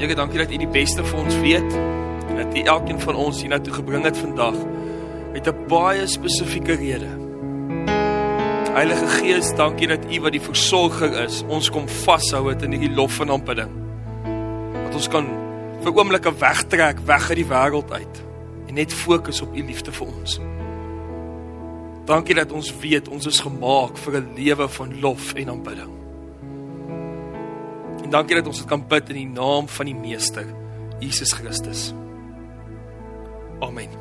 Here, dankie dat U die beste vir ons weet en dat U elkeen van ons hier na toe gebring het vandag met 'n baie spesifieke rede. Heilige Gees, dankie dat U wat die versorger is, ons kom vashou het in hierdie lof en aanbidding. Dat ons kan vir oomblikke wegtrek weg uit die wêreld uit en net fokus op U liefde vir ons. Dankie dat ons weet ons is gemaak vir 'n lewe van lof en aanbidding. En dankie dat ons dit kan bid in die naam van die Meester, Jesus Christus. Amen.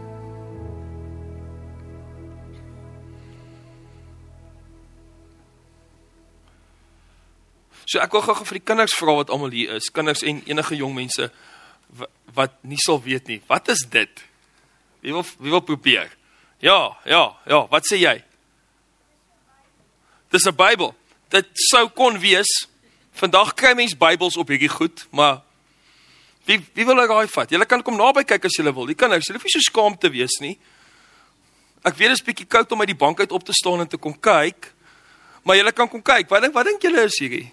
So ek wil gou vir die kinders vra wat almal hier is, kinders en enige jong mense wat nie sal weet nie. Wat is dit? Wie wil wie wil probeer? Ja, ja, ja, wat sê jy? Dis 'n Bybel. Dit sou kon wees. Vandag kry mens Bybels op hierdie goed, maar wie wie wil raai vat? Julle kan kom naby kyk as julle wil. Die kinders, julle hoef nie so skaam te wees nie. Ek weet dit is bietjie koud om uit die bank uit op te staan en te kom kyk. Maar julle kan kom kyk. Wat dink wat dink julle is hierdie?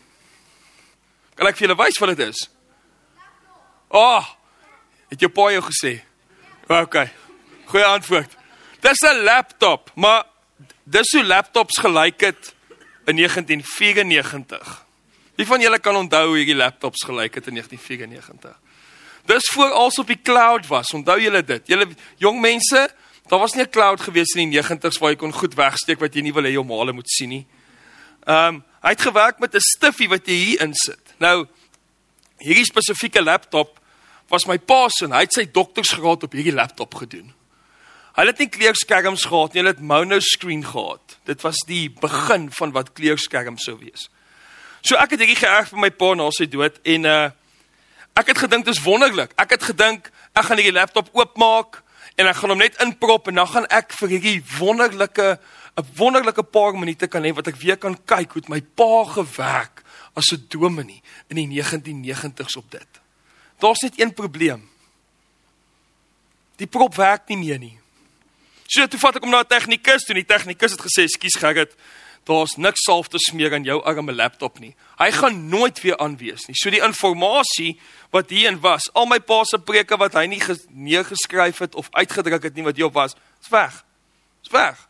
Kan ek vir julle wys wat dit is? Ah! Oh, het jou pa jou gesê? OK. Goeie antwoord. Dis 'n laptop, maar dis hoe laptops gelyk het in 1994. Wie van julle kan onthou hoe hierdie laptops gelyk het in 1994? Dis voor als op die cloud was. Onthou julle dit? Julle jong mense, daar was nie 'n cloud gewees in die 90's waar jy kon goed wegsteek wat jy nie wil hê jou maale moet sien nie. Ehm, um, hy het gewerk met 'n stiffie wat jy hier insit. Nou hierdie spesifieke laptop was my pa se en hy het sy doktorsgraad op hierdie laptop gedoen. Hulle het nie kleurskerms gehad nie, hulle het mono screen gehad. Dit was die begin van wat kleurskerms sou wees. So ek het hierdie geërf van my pa na sy dood en uh ek het gedink dis wonderlik. Ek het gedink ek gaan hierdie laptop oopmaak en ek gaan hom net inprop en dan gaan ek vir hierdie wonderlike 'n wonderlike paar minute kan hê wat ek weer kan kyk hoe my pa gewerk as 'n dominee in die 1990s op dit. Daar's net een probleem. Die prop werk nie meer nie. So toe vat ek hom na 'n tegnikus toe en die tegnikus het gesê, "Skus Gerrit, daar's niks salf te smeer aan jou arme laptop nie. Hy gaan nooit weer aanwees nie." So die inligting wat hierin was, al my pa se preke wat hy nie neergeskryf het of uitgedruk het nie wat hierop was, is weg. Is weg.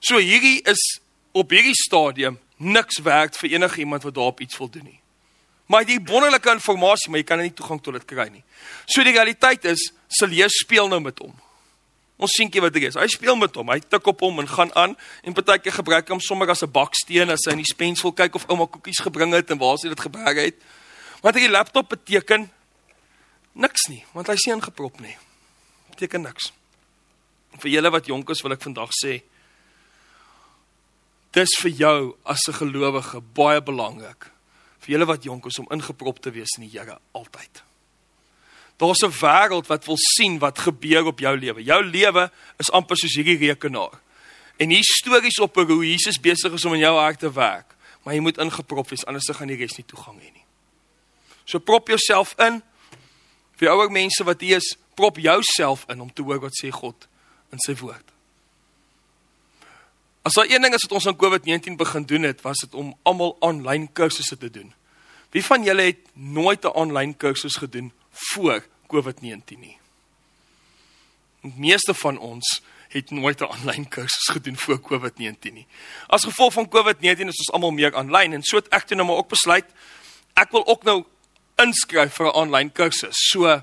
So hierdie is op hierdie stadium niks werk vir enige iemand wat daarop iets wil doen nie. Maar die wonderlike inligting, maar jy kan nie toegang tot dit kry nie. So die realiteit is, Celie speel nou met hom. Ons seentjie wat hy is, hy speel met hom. Hy tik op hom en gaan aan en partykeer gebruik hom sommer as 'n baksteen as hy in die spens wil kyk of ouma koekies gebring het en waar sy dit gebruik het. Want die laptop beteken niks nie, want hy sien ingeprop nie. Beteken niks. Vir julle wat jonk is, wil ek vandag sê dis vir jou as 'n gelowige baie belangrik. Vir julle wat jonk is om ingeprop te wees in die Here altyd. Daar's 'n wêreld wat wil sien wat gebeur op jou lewe. Jou lewe is amper soos hierdie rekenaar. En hier stories op hoe Jesus besig is om in jou hart te werk, maar jy moet ingeprop wees anders gaan die res nie toegang hê nie. So prop jouself in. Vir ouer mense wat hier is, prop jouself in om te hoor wat sê God in sy woord. As daar een ding is wat ons aan COVID-19 begin doen het, was dit om almal aanlyn kursusse te doen. Wie van julle het nooit 'n aanlyn kursus gedoen voor COVID-19 nie. Die meeste van ons het nooit 'n aanlyn kursus gedoen voor COVID-19 nie. As gevolg van COVID-19 is ons almal meer aanlyn en so het ek toe nou maar ook besluit ek wil ook nou inskryf vir 'n aanlyn kursus. So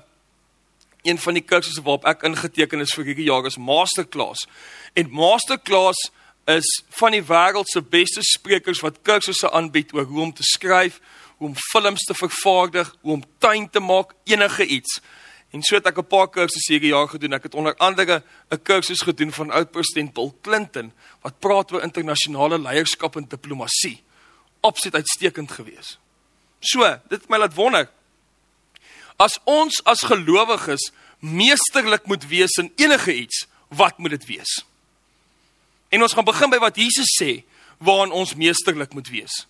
een van die kursusse waarop ek ingeteken is vir hierdie jaar is Masterclass. En Masterclass is van die wêreld se beste sprekers wat kursusse aanbied oor hoe om te skryf, hoe om films te vervaardig, hoe om tuin te maak, enige iets. En so het ek 'n paar kursusse hierdie jaar gedoen. Ek het onder andere 'n kursus gedoen van oud-president Bill Clinton wat praat oor internasionale leierskap en diplomatie. Opset uitstekend geweest. So, dit het my laat wonder. As ons as gelowiges meesterlik moet wees in enige iets, wat moet dit wees? En ons gaan begin by wat Jesus sê waaraan ons meesterlik moet wees.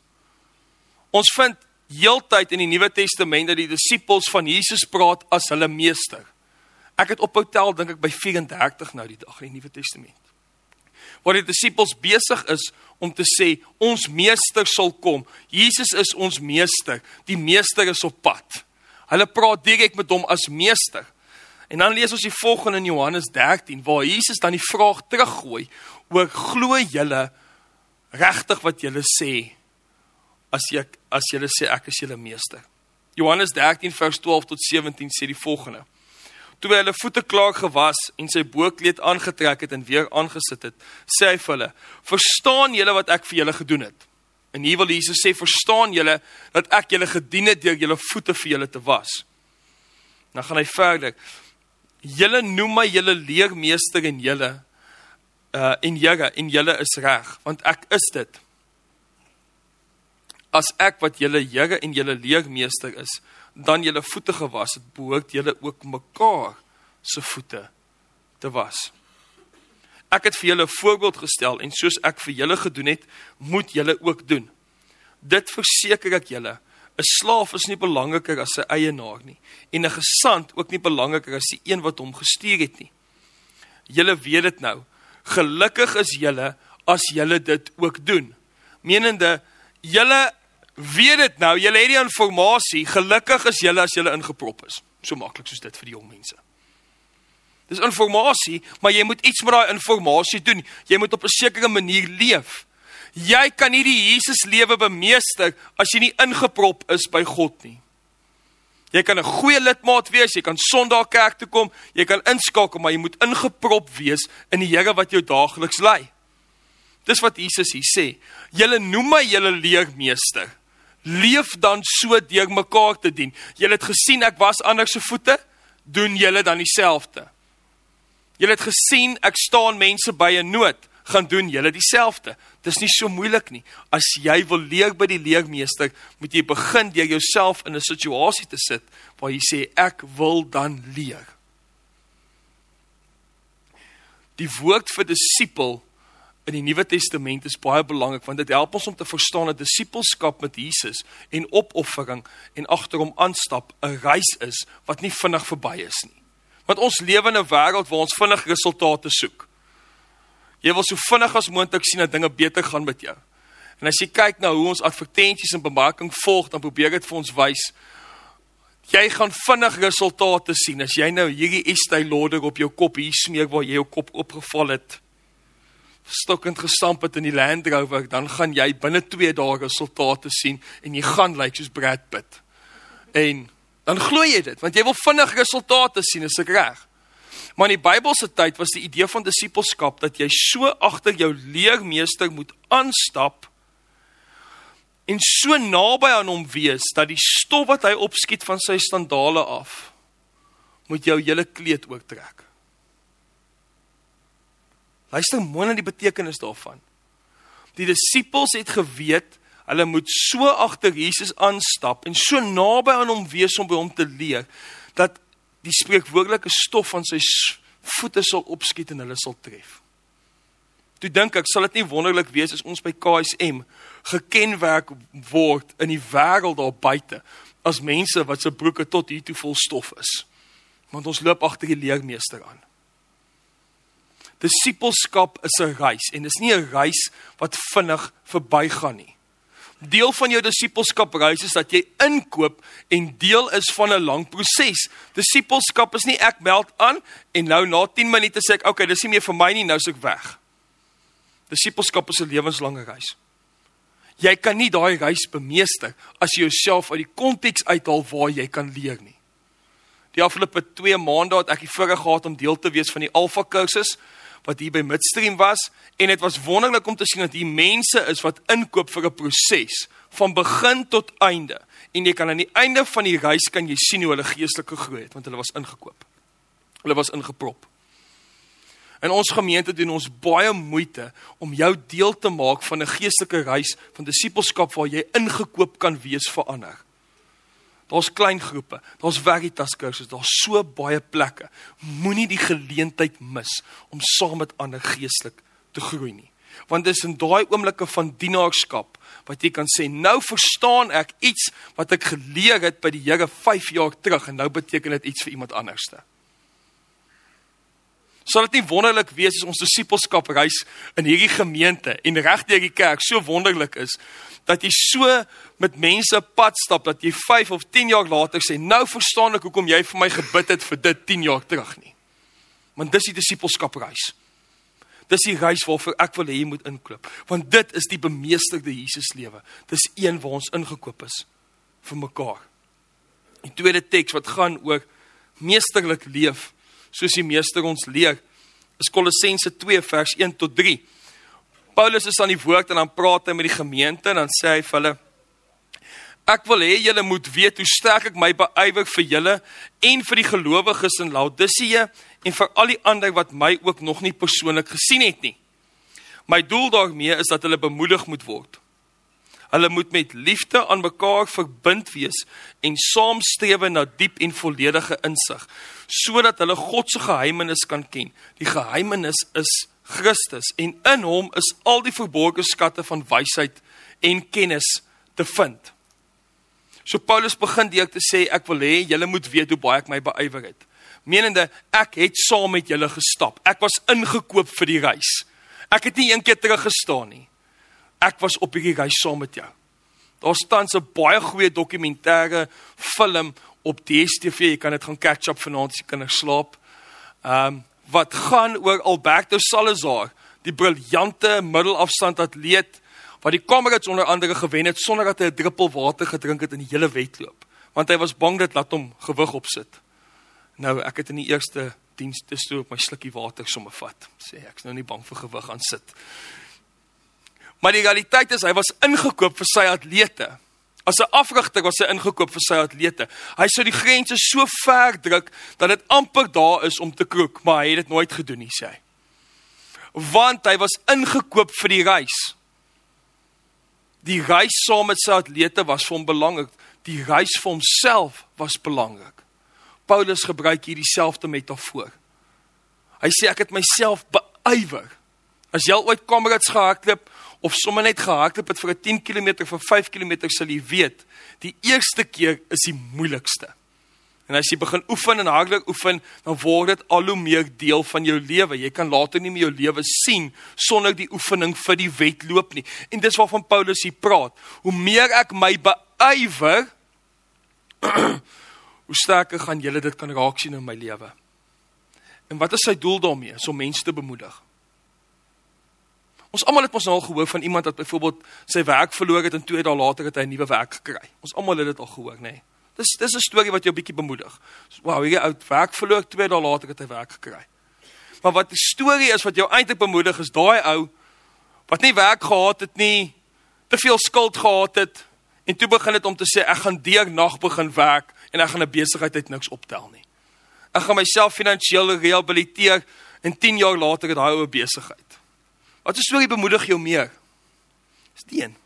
Ons vind heeltyd in die Nuwe Testament dat die disippels van Jesus praat as hulle meester. Ek het ophou tel dink ek by 34 nou die dag in die Nuwe Testament. Waar die disippels besig is om te sê ons meester sal kom. Jesus is ons meester. Die meester is op pad. Hulle praat direk met hom as meester. En dan lees ons die volgende in Johannes 13 waar Jesus dan die vraag teruggooi oor glo julle regtig wat julle sê as jy as julle sê ek is julle meester. Johannes 13 vers 12 tot 17 sê die volgende: Toe hy hulle voete klaar gewas en sy boekleed aangetrek het en weer aangesit het, sê hy vir hulle: "Verstaan julle wat ek vir julle gedoen het?" En hier wil Jesus sê: "Verstaan julle dat ek julle gedien het deur julle voete vir julle te was?" Dan gaan hy verder: "Julle noem my julle leermeester en julle uh en Here en julle is reg, want ek is dit." As ek wat julle Here en julle leermeester is, dan julle voete gewas het, behoort julle ook mekaar se voete te was. Ek het vir julle 'n voorbeeld gestel en soos ek vir julle gedoen het, moet julle ook doen. Dit verseker ek julle, 'n slaaf is nie belangriker as sy eienaar nie en 'n gesant ook nie belangriker as die een wat hom gestuur het nie. Julle weet dit nou. Gelukkig is julle as julle dit ook doen. Menende julle weet dit nou, julle het die inligting, gelukkig is julle as julle ingeprop is. So maklik soos dit vir die jong mense. Dis inligting, maar jy moet iets met daai inligting doen. Jy moet op 'n sekere manier leef. Jy kan nie die Jesus lewe bemeester as jy nie ingeprop is by God nie. Jy kan 'n goeie lidmaat wees, jy kan Sondag kerk toe kom, jy kan inskakel, maar jy moet ingeprop wees in die Here wat jou daagliks lei. Dis wat Jesus hier sê. Julle noem my julle leermeester leef dan so deur mekaar te dien. Julle het gesien ek was ander se voete, doen julle dan dieselfde. Julle het gesien ek staan mense by 'n nood, gaan doen julle dieselfde. Dis nie so moeilik nie. As jy wil leer by die leermeester, moet jy begin deur jouself in 'n situasie te sit waar jy sê ek wil dan leer. Die woord vir disipel in die Nuwe Testament is baie belangrik want dit help ons om te verstaan dat disippelskap met Jesus en opoffering en agter hom aanstap 'n reis is wat nie vinnig verby is nie. Want ons lewe in 'n wêreld waar ons vinnig resultate soek. Jy wil so vinnig as moontlik sien dat dinge beter gaan met jou. En as jy kyk na hoe ons advertensies en bemarking volg, dan probeer dit vir ons wys jy gaan vinnig resultate sien as jy nou hierdie Estee Lauder op jou kop hier smeek waar jy jou kop opgeval het stokkend gestamp het in die Land Rover, dan gaan jy binne 2 dae resultate sien en jy gaan lyk like soos Brad Pitt. En dan glo jy dit, want jy wil vinnig resultate sien, is ek reg? Maar in die Bybelse tyd was die idee van disippelskap dat jy so agter jou leermeester moet aanstap en so naby aan hom wees dat die stof wat hy opskiet van sy sandale af moet jou hele kleed oortrek. Luister mooi na die betekenis daarvan. Die disippels het geweet hulle moet so agter Jesus aanstap en so naby aan hom wees om by hom te leer dat die spreekwoordelike stof van sy voete sal opskiet en hulle sal tref. Toe dink ek, sal dit nie wonderlik wees as ons by KSM gekenmerk word in die wêreld daar buite as mense wat se broeke tot hier toe vol stof is. Want ons loop agter die leermeester aan. Disippelskap is 'n reis en dis nie 'n reis wat vinnig verbygaan nie. Deel van jou disippelskap reis is dat jy inkoop en deel is van 'n lang proses. Disippelskap is nie ek meld aan en nou na 10 minute sê ek okay, dis nie meer vir my nie, nou suk weg. Disippelskap is 'n lewenslange reis. Jy kan nie daai reis bemeester as jy jouself uit die konteks uithaal waar jy kan leer nie. Die afgelope 2 maande het ek die voorreg gehad om deel te wees van die Alpha kursus wat hier by Midstream was en dit was wonderlik om te sien dat hier mense is wat inkoop vir 'n proses van begin tot einde. En jy kan aan die einde van die reis kan jy sien hoe hulle geestelik gegroei het want hulle was ingekoop. Hulle was ingeprop. In ons gemeente doen ons baie moeite om jou deel te maak van 'n geestelike reis van disippelskap waar jy ingekoop kan wees vir ander. Daar's klein groepe, daar's Veritas kursusse, daar's so baie plekke. Moenie die geleentheid mis om saam met ander geestelik te groei nie. Want dis in daai oomblikke van dienaarskap wat jy kan sê, nou verstaan ek iets wat ek geleer het by die Here 5 jaar terug en nou beteken dit iets vir iemand anderste. Sal dit nie wonderlik wees as ons disippelskap reis in hierdie gemeente en reg deur die kerk so wonderlik is dat jy so met mense pad stap dat jy 5 of 10 jaar later sê, "Nou verstaan ek hoekom jy vir my gebid het vir dit 10 jaar terug nie." Want dis die disippelskapreis. Dis die reis waarvoor ek wil hê jy moet inkoop, want dit is die bemeesterde Jesus lewe. Dis een waar ons ingekoop is vir mekaar. Die tweede teks wat gaan oor meesterlik leef, soos die meester ons leer, is Kolossense 2 vers 1 tot 3. Paulus is aan die woord en dan praat hy met die gemeente en dan sê hy vir hulle Ek wil hê julle moet weet hoe sterk ek my beywer vir julle en vir die gelowiges in Laodicea en vir al die ander wat my ook nog nie persoonlik gesien het nie. My doel daarmee is dat hulle bemoedig moet word. Hulle moet met liefde aan mekaar verbind wees en saam streef na diep en volledige insig sodat hulle God se geheimenis kan ken. Die geheimenis is Christus en in hom is al die verborgde skatte van wysheid en kennis te vind. So Paulus begin deur te sê ek wil hê julle moet weet hoe baie ek my beywer het. Menende ek het saam met julle gestap. Ek was ingekoop vir die reis. Ek het nie een keer teruggestaan nie. Ek was op hierdie reis saam met jou. Daar staan 'n baie goeie dokumentêre film op DStv. Jy kan dit gaan catch up vanaand as jy kinders slaap. Ehm um, wat gaan oor Alberto Salazar, die briljante middelafstand atleet wat die Comrades onder andere gewen het sonder dat hy 'n druppel water gedrink het in die hele wedloop, want hy was bang dit laat hom gewig opsit. Nou ek het in die eerste diens te stoop my slukkie water sommer vat. Sê ek's nou nie bang vir gewig aan sit. Maar die realiteit is hy was ingekoop vir sy atlete. As 'n afrigter was hy ingekoop vir sy atlete. Hy sou die grense so ver druk dat dit amper daar is om te kroek, maar hy het dit nooit gedoen nie, sê hy. Want hy was ingekoop vir die reis. Die reis saam met sy atlete was vir hom belangrik. Die reis vir homself was belangrik. Paulus gebruik hier dieselfde metafoor. Hy sê ek het myself beywer. As jy ooit kamerads gehardloop of sommer net gehardloop het vir 'n 10 km vir 5 km sal jy weet, die eerste keer is die moeilikste. En as jy begin oefen en hardloop oefen, dan word dit al hoe meer deel van jou lewe. Jy kan later nie meer jou lewe sien sonder die oefening vir die wedloop nie. En dis waarvan Paulus hier praat. Hoe meer ek my beywer, hoe sterker gaan julle dit kan raak sien in my lewe. En wat is sy doel daarmee? Om mense te bemoedig. Ons almal het mos nou al gehoor van iemand wat byvoorbeeld sy werk verloor het en twee dae later het hy 'n nuwe werk gekry. Ons almal het dit al gehoor, nê. Nee. Dis dis 'n storie wat jou bietjie bemoedig. Wow, hierdie ou werk verloor, twee dae later het hy werk gekry. Maar wat die storie is wat jou eintlik bemoedig is daai ou wat nie werk gehad het nie, te veel skuld gehad het en toe begin het om te sê ek gaan deur nag begin werk en ek gaan 'n besigheid uit niks optel nie. Ek gaan myself finansiëel rehabiliteer en 10 jaar later het hy 'n besigheid. Wat 'n storie bemoedig jou meer? Dis die een.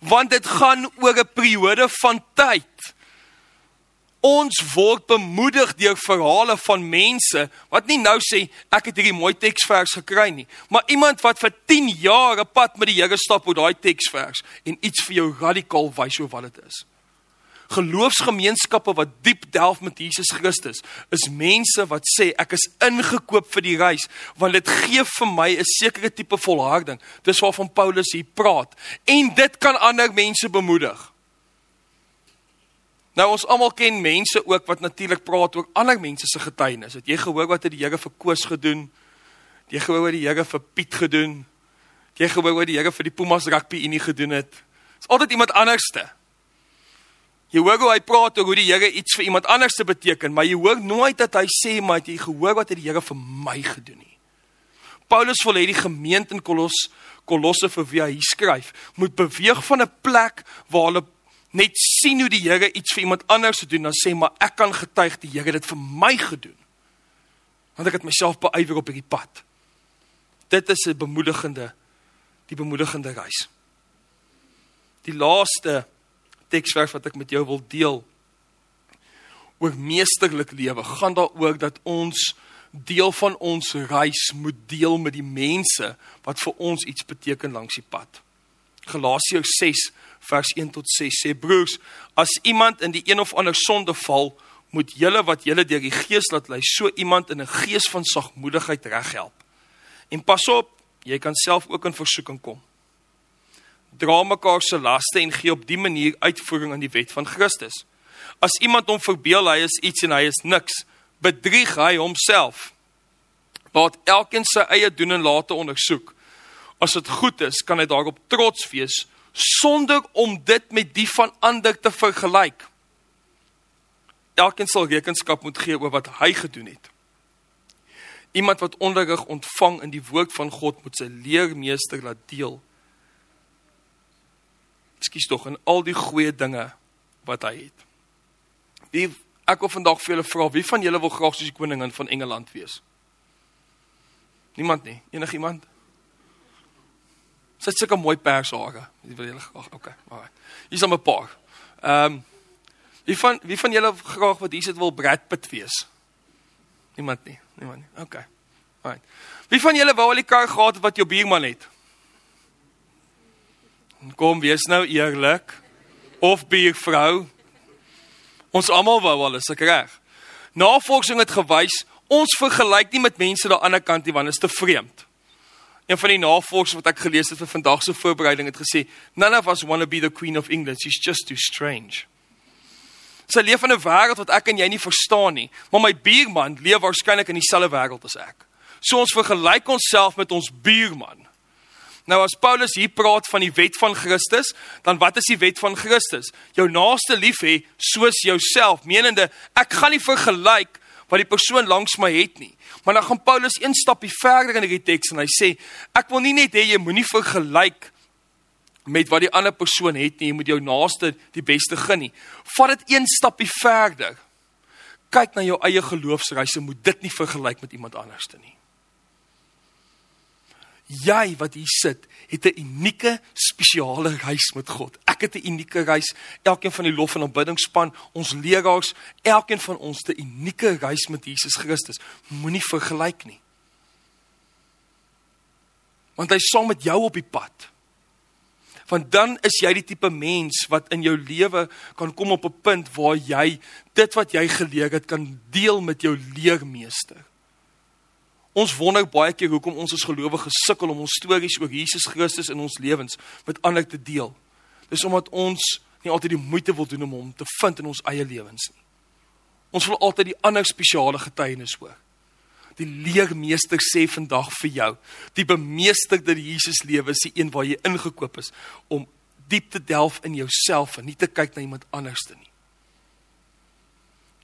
Want dit gaan oor 'n periode van tyd. Ons word bemoedig deur verhale van mense wat nie nou sê ek het hierdie mooi teksvers gekry nie, maar iemand wat vir 10 jaar 'n pad met die Here stap oor daai teksvers en iets vir jou radikaal wys oor wat dit is geloofsgemeenskappe wat diep delf met Jesus Christus is mense wat sê ek is ingekoop vir die reis want dit gee vir my 'n sekere tipe volharding. Dis waarvan Paulus hier praat. En dit kan ander mense bemoedig. Nou ons almal ken mense ook wat natuurlik praat oor ander mense se getuienis. Het jy gehoor wat het die Here vir Koos gedoen? Het jy gehoor wat die Here vir Piet gedoen? Het jy gehoor wat die Here vir die Pumas rugby unie gedoen het? Is altyd iemand anderste Jy hoor hoe hy praat oor hoe die Here iets vir iemand anders te beteken, maar jy hoor nooit dat hy sê maar jy gehoor wat het die Here vir my gedoen nie. Paulus wil hê die gemeente in Kolos Kolosse vir wie hy skryf, moet beweeg van 'n plek waar hulle net sien hoe die Here iets vir iemand anders gedoen en sê maar ek kan getuig die Here het dit vir my gedoen. Want ek het myself beywer op hierdie pad. Dit is 'n bemoedigende die bemoedigende reis. Die laaste teksvers wat ek met jou wil deel oor meesterlik lewe gaan daaroor dat ons deel van ons reis moet deel met die mense wat vir ons iets beteken langs die pad. Galasiërs 6 vers 1 tot 6 sê broers as iemand in die een of ander sonde val moet julle wat julle deur die gees laat lei so iemand in 'n gees van sagmoedigheid reghelp. En pas op, jy kan self ook in versoeking kom. Dra mekaar se laste en gee op dië manier uitvoering aan die wet van Christus. As iemand hom verbeel hy is iets en hy is niks, bedrieg hy homself. Laat elkeen sy eie doen en late ondersoek. As dit goed is, kan hy daarop trots wees sonder om dit met die van ander te vergelyk. Elkeen sal rekenskap moet gee oor wat hy gedoen het. Iemand wat onderrig ontvang in die woord van God moet sy leermeester laat deel. Ekskuus tog in al die goeie dinge wat hy het. Wie ek wil vandag vir julle vra, wie van julle wil graag soos die koningin van Engeland wees? Niemand nie. Enigiemand? Het sulke mooi pershare. Wie wil julle graag? Okay, maar hier's 'n paar. Ehm um, wie van wie van julle graag wat hier sit wil Brad Pitt wees? Niemand nie. Niemand nie. Okay. Right. Wie van julle wou al die kar gehad wat jou buurman het? Kom, wees nou eerlik. Of buurvrou. Ons almal wou al, is ek reg? Navorsing het gewys ons vergelyk nie met mense aan die ander kant nie want dit is te vreemd. Een van die navorsers wat ek gelees het vir vandag se voorbereiding het gesê, none of us want to be the queen of England, she's just too strange. Sy leef in 'n wêreld wat ek en jy nie verstaan nie, maar my buurman leef waarskynlik in dieselfde wêreld as ek. So ons vergelyk onsself met ons buurman. Nou as Paulus hier praat van die wet van Christus, dan wat is die wet van Christus? Jou naaste lief hê soos jouself, menende ek gaan nie vergelyk wat die persoon langs my het nie. Maar dan gaan Paulus een stapie verder in hierdie teks en hy sê ek wil nie net hê jy moenie vergelyk met wat die ander persoon het nie, jy moet jou naaste die beste gun nie. Vat dit een stapie verder. Kyk na jou eie geloofsreise, moet dit nie vergelyk met iemand anderste nie. Jy wat hier sit, het 'n unieke spesiale reis met God. Ek het 'n unieke reis. Elkeen van die lof en aanbiddingspan, ons leraars, elkeen van ons het 'n unieke reis met Jesus Christus. Moenie vergelyk nie. Want hy is saam met jou op die pad. Want dan is jy die tipe mens wat in jou lewe kan kom op 'n punt waar jy dit wat jy geleer het kan deel met jou leermeester. Ons wonder baie keer hoekom ons as gelowiges sukkel om ons stories oor Jesus Christus in ons lewens met ander te deel. Dis omdat ons nie altyd die moeite wil doen om hom te vind in ons eie lewens nie. Ons wil altyd die ander spesiale getuienis hoor. Die leermeester sê vandag vir jou, die bemeesterde Jesus lewe is die een waar jy ingekoop is om diep te delf in jouself en nie te kyk na iemand anderste nie.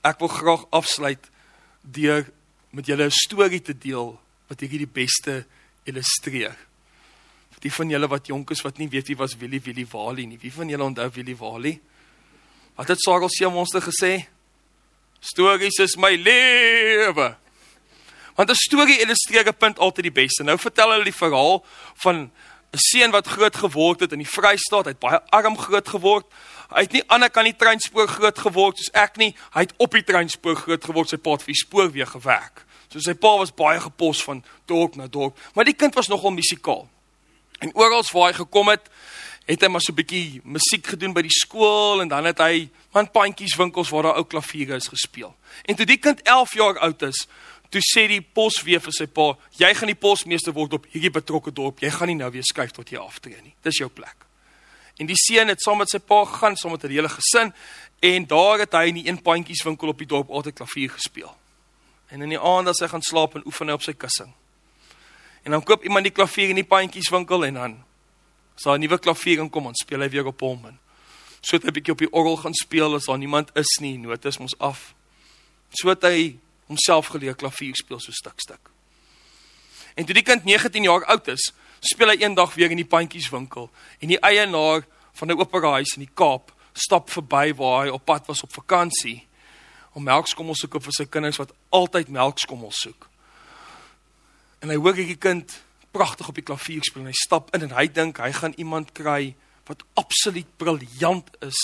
Ek wil graag afsluit deur met julle 'n storie te deel wat hierdie die beste illustreer. Vir die van julle wat jonk is wat nie weet wie was Willie Willie Wally nie. Wie van julle onthou Willie Wally? Wat het Sarel se monster gesê? Stories is my lewe. Want 'n storie illustreer 'n punt altyd die beste. Nou vertel hulle die verhaal van 'n seun wat groot geword het in die Vrystaat. Hy het baie arm groot geword. Hy het nie aan die kant die treinspoor groot geword soos ek nie. Hy het op die treinspoor groot geword. Sy pa het vir die spoor weer gewerk. So sy pa was baie gepos van dorp na dorp, maar die kind was nogal musikaal. En oral waar hy gekom het, het hy maar so 'n bietjie musiek gedoen by die skool en dan het hy man pandjies winkels waar daar ou klaviere is gespeel. En toe die kind 11 jaar oud is, toe sê die posweef vir sy pa, jy gaan die posmeester word op hierdie betrokke dorp. Jy gaan nie nou weer skuif tot jy aftree nie. Dis jou plek. En die seun het saam met sy pa gegaan, saam met 'n hele gesin en daar het hy in die een pandjies winkel op die dorp altyd klavier gespeel. En in die aand as hy gaan slaap en oefen hy op sy kussing. En dan koop iemand die klavier in die pandjieswinkel en dan sal 'n nuwe klavier inkom en speel hy weer op hom. En so het hy 'n bietjie op die orgel gaan speel as daar niemand is nie, note is mos af. So het hy homself geleer klavier speel so stuk stuk. En toe die kind 19 jaar oud is, speel hy eendag weer in die pandjieswinkel en die eienaar van 'n operahuis in die Kaap stap verby waar hy op pad was op vakansie om melkskommels te koop vir sy kinders wat altyd melkskommels soek. En hy hoor hierdie kind pragtig op die klavier speel en hy stap in en hy dink hy gaan iemand kry wat absoluut briljant is.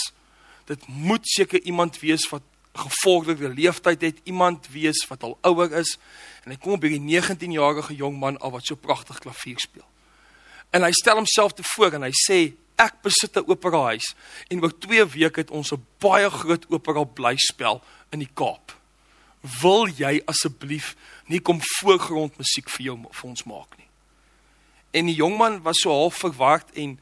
Dit moet seker iemand wees wat gevorderde leeftyd het, iemand wees wat al ouer is en hy kom by 'n 19-jarige jong man al wat so pragtig klavier speel. En hy stel homself te voor en hy sê ek besit 'n operahuis en oor 2 weke het ons 'n baie groot opera blyspel in die Kaap. Wil jy asseblief nie kom voorgrond musiek vir jou vir ons maak nie? En die jong man was so half verward en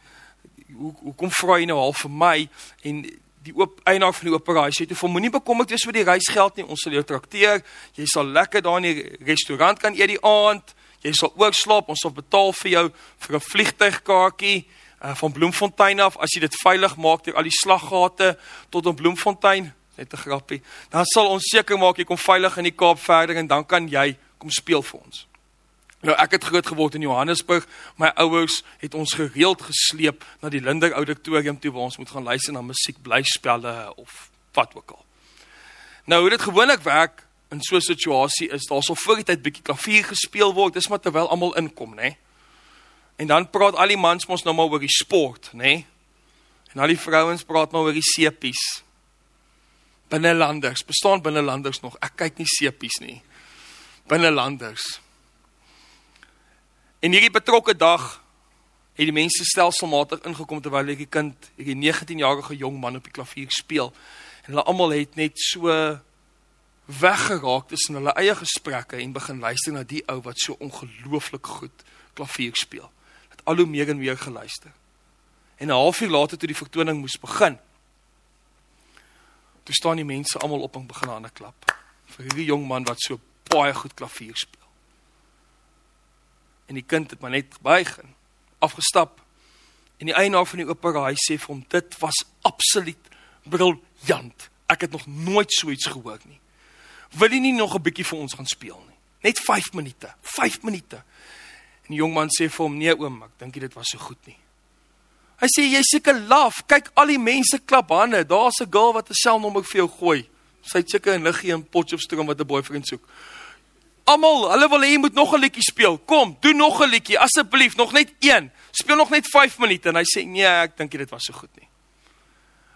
hoe hoekom vra jy nou al vir my en die oop eienaar van die operasie sê toe vir moenie bekommerd wees oor die reisgeld nie ons sal jou trakteer jy sal lekker daar in die restaurant kan eet die aand jy sal ook slaap ons sal betaal vir jou vir 'n vliegtuigkaartjie uh, van Bloemfontein af as jy dit veilig maak deur al die slaggate tot op Bloemfontein net 'n grappie dan sal ons seker maak jy kom veilig in die Kaap verder en dan kan jy kom speel vir ons Nou ek het groot geword in Johannesburg. My ouers het ons gereeld gesleep na die Linder Auditorium toe waar ons moet gaan luister na musiek, blyspelle of wat ook al. Nou hoe dit gewoonlik werk in so 'n situasie is daar sal voor die tyd bietjie klavier gespeel word, dis maar terwyl almal inkom, nê? En dan praat al die mans mos nou maar oor die sport, nê? En al die vrouens praat maar oor die sepies. Binnelanders, bestaan binnelanders nog? Ek kyk nie sepies nie. Binnelanders. En hierdie betrokke dag het die mense stelselmatig ingekom terwyl hierdie kind, hierdie 19-jarige jong man op die klavier speel. En hulle almal het net so weggeraak tussen hulle eie gesprekke en begin luister na die ou wat so ongelooflik goed klavier speel. Het al hoe meer en meer geluister. En 'n halfuur later toe die vertoning moes begin, toe staan die mense almal op en begin aan 'n klap vir hierdie jong man wat so baie goed klavier speel en die kind het maar net buig en afgestap. En die eienaar van die opera hy sê vir hom dit was absoluut briljant. Ek het nog nooit so iets gehoor nie. Wil jy nie nog 'n bietjie vir ons gaan speel nie? Net 5 minute. 5 minute. En die jong man sê vir hom nee oom, ek dink dit was so goed nie. Hy sê jy seker laf. Kyk al die mense klap hande. Daar's 'n girl wat 'n selnommer vir jou gooi. Sy het seker 'n liggie in Potchefstroom wat 'n boyfriend soek. Almal, hulle wil hê jy moet nog 'n liedjie speel. Kom, doen nog 'n liedjie asseblief, nog net een. Speel nog net 5 minute en hy sê nee, ek dink dit was so goed nie.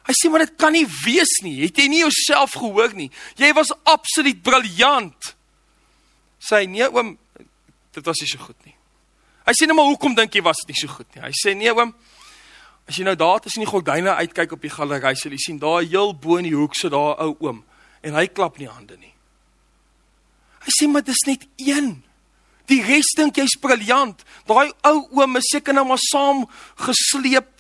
Hy sê maar dit kan nie wees nie. Het jy nie jouself gehoor nie? Jy was absoluut briljant. Sê nee oom, dit was nie so goed nie. Hy sê nou maar hoekom dink jy was dit nie so goed nie? Hy sê nee oom, as jy nou daar tussen die gordyne uitkyk op die galery, sal jy sien daar heel bo in die hoek sit daar 'n ou oom en hy klap nie hande nie. Hy sê maar dis net een. Die res dink jy's briljant. Daai ou oom is seker nou maar saam gesleep.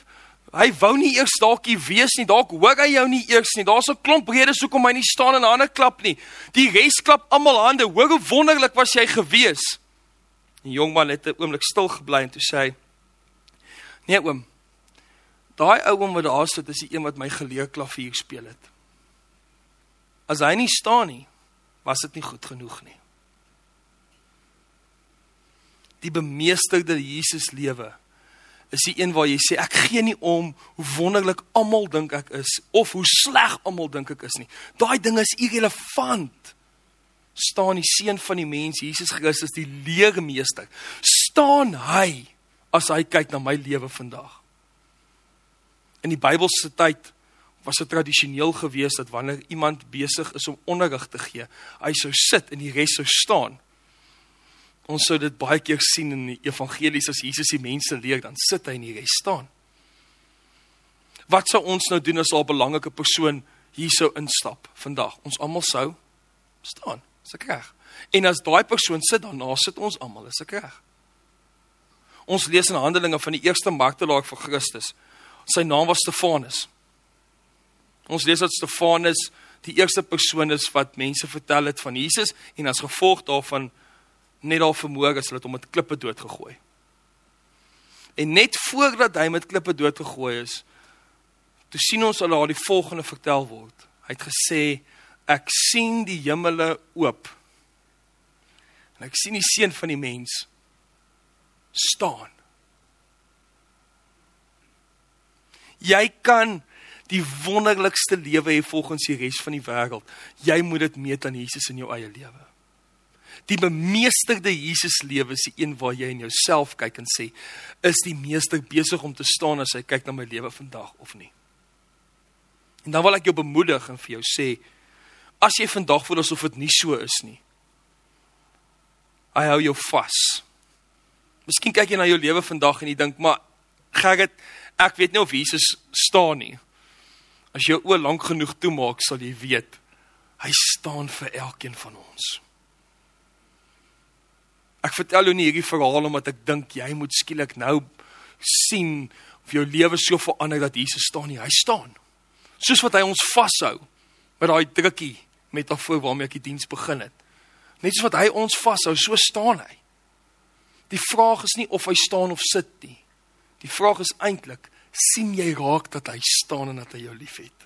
Hy wou nie eers dalk hier wees nie. Dalk hoor hy jou nie eers nie. Daar's 'n klomp redes hoekom hy nie staan en hande klap nie. Die res klap almal hande. Hoor hoe wonderlik was jy gewees. Die jong man het 'n oomblik stil gebly en toe sê hy: "Nee oom. Daai ou oom wat daar sit is die een wat my geleer klavier speel het. As hy nie staan nie, was dit nie goed genoeg nie. Die bemeesterde Jesus lewe is die een waar jy sê ek gee nie om hoe wonderlik almal dink ek is of hoe sleg almal dink ek is nie. Daai ding is irrelevant. staan die seun van die mens Jesus Christus die leermeester. staan hy as hy kyk na my lewe vandag. In die Bybelse tyd was dit tradisioneel geweest dat wanneer iemand besig is om onderrig te gee, hy sou sit en die res sou staan. Ons sou dit baie keer sien in die evangelies as Jesus die mense leer, dan sit hy en die res staan. Wat sou ons nou doen as 'n belangrike persoon hier sou instap vandag? Ons almal sou staan, is ek reg? En as daai persoon sit daarna sit ons almal, is ek reg? Ons lees in Handelinge van die eerste martelaar vir Christus. Sy naam was Stefanus. Ons lees dat Stefanus die eerste persoon is wat mense vertel het van Jesus en as gevolg daarvan net daar vermoor is, hulle hom met klippe doodgegooi. En net voordat hy met klippe doodgegooi is, toe sien ons al daar die volgende vertel word. Hy het gesê ek sien die hemele oop. En ek sien die seun van die mens staan. Jy kan die wonderlikste lewe hê volgens die res van die wêreld. Jy moet dit meet aan Jesus in jou eie lewe. Die bemeesterde Jesus lewe is die een waar jy in jouself kyk en sê, is die meester besig om te staan as hy kyk na my lewe vandag of nie? En dan wil ek jou bemoedig en vir jou sê, as jy vandag voel asof dit nie so is nie, hy hou jou vas. Miskien kyk jy na jou lewe vandag en jy dink, maar Gerrit, ek weet nie of Jesus staan nie. As jy oë lank genoeg toemaak, sal jy weet hy staan vir elkeen van ons. Ek vertel jou nie hierdie verhaal omdat ek dink jy moet skielik nou sien vir jou lewe so verander dat Jesus staan nie, hy staan. Soos wat hy ons vashou met daai drukkie metafoor waarmee ek die diens begin het. Net soos wat hy ons vashou, so staan hy. Die vraag is nie of hy staan of sit nie. Die vraag is eintlik, sien jy raak dat hy staan en dat hy jou liefhet?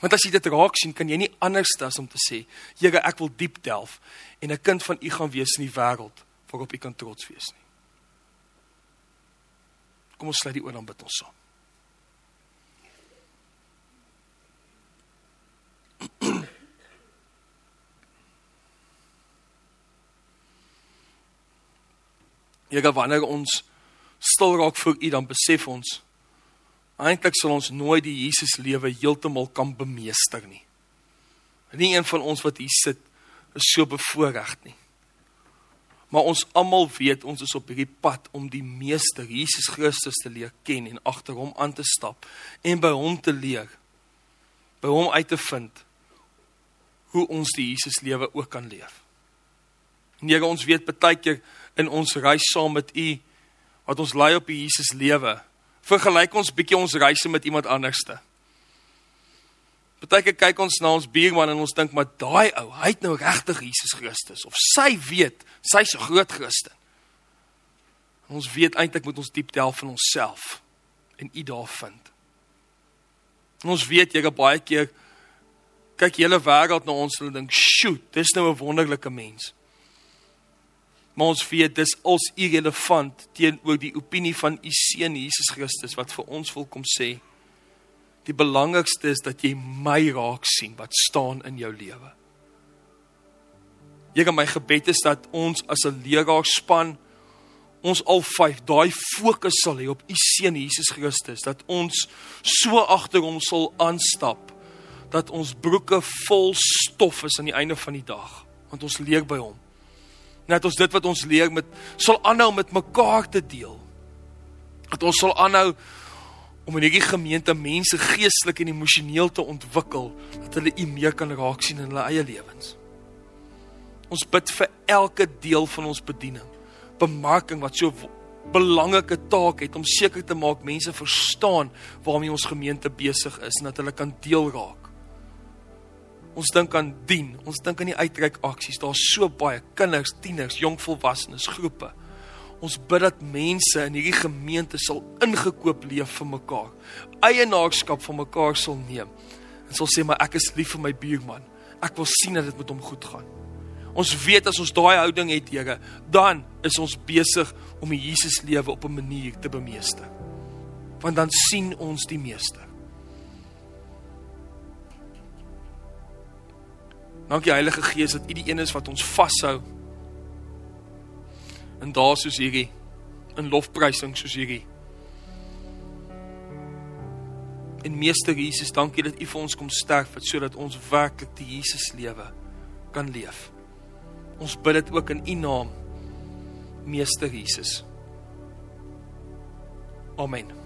Want as jy dit raak sien, kan jy nie anders as om te sê, Here, ek wil diep delf en 'n kind van U gaan wees in die wêreld waarop U kan trots wees nie. Kom ons sluit die oor dan bid ons saam. Here, wanneer ons stil raak voor U, dan besef ons eintlik sal ons nooit die Jesus lewe heeltemal kan bemeester nie. Nie een van ons wat hier sit is so bevoorreg nie. Maar ons almal weet ons is op hierdie pad om die meester Jesus Christus te leer ken en agter hom aan te stap en by hom te leer. By hom uit te vind hoe ons die Jesus lewe ook kan leef. En Here, ons weet baie keer in ons reis saam met U wat ons lei op die Jesus lewe. Vergelyk ons bietjie ons reise met iemand anderste. Partyke kyk ons na ons buurman en ons dink maar daai ou, hy het nou regtig Jesus Christus of sy weet, sy's 'n groot Christen. En ons weet eintlik moet ons diep delf in onsself en U daar vind. En ons weet jy baie keer kyk hele wêreld na ons en dink, "Sjoe, dis nou 'n wonderlike mens." Maar ons weet dis als irrelevant teenoor die opinie van u seun Jesus Christus wat vir ons wil kom sê. Die belangrikste is dat jy my raak sien wat staan in jou lewe. Here my gebed is dat ons as 'n leraarspan ons al vyf daai fokus sal hê op u seun Jesus Christus dat ons so agter hom sal aanstap dat ons broeke vol stof is aan die einde van die dag want ons leer by hom net ons dit wat ons leer met sal aanhou met mekaar te deel. Dat ons sal aanhou om in hierdie gemeente mense geestelik en emosioneel te ontwikkel dat hulle U meer kan raak sien in hulle eie lewens. Ons bid vir elke deel van ons bediening. Bemarking wat so belangrike taak het om seker te maak mense verstaan waarmee ons gemeente besig is en dat hulle kan deel raak. Ons dink aan dien, ons dink aan die uitreik aksies. Daar's so baie kinders, tieners, jong volwassenes groepe. Ons bid dat mense in hierdie gemeente sal ingekoop leef vir mekaar. Eienaarskap van mekaar sal neem. En sal sê maar ek is lief vir my buurman. Ek wil sien dat dit met hom goed gaan. Ons weet as ons daai houding het, Here, dan is ons besig om die Jesus lewe op 'n manier te bemeester. Want dan sien ons die meester. Dankie Heilige Gees dat U die een is wat ons vashou. En daar soos hierdie in lofprysing soos hierdie. En Meester Jesus, dankie dat U vir ons kom sterf sodat ons werklik die Jesus lewe kan leef. Ons bid dit ook in U naam. Meester Jesus. Amen.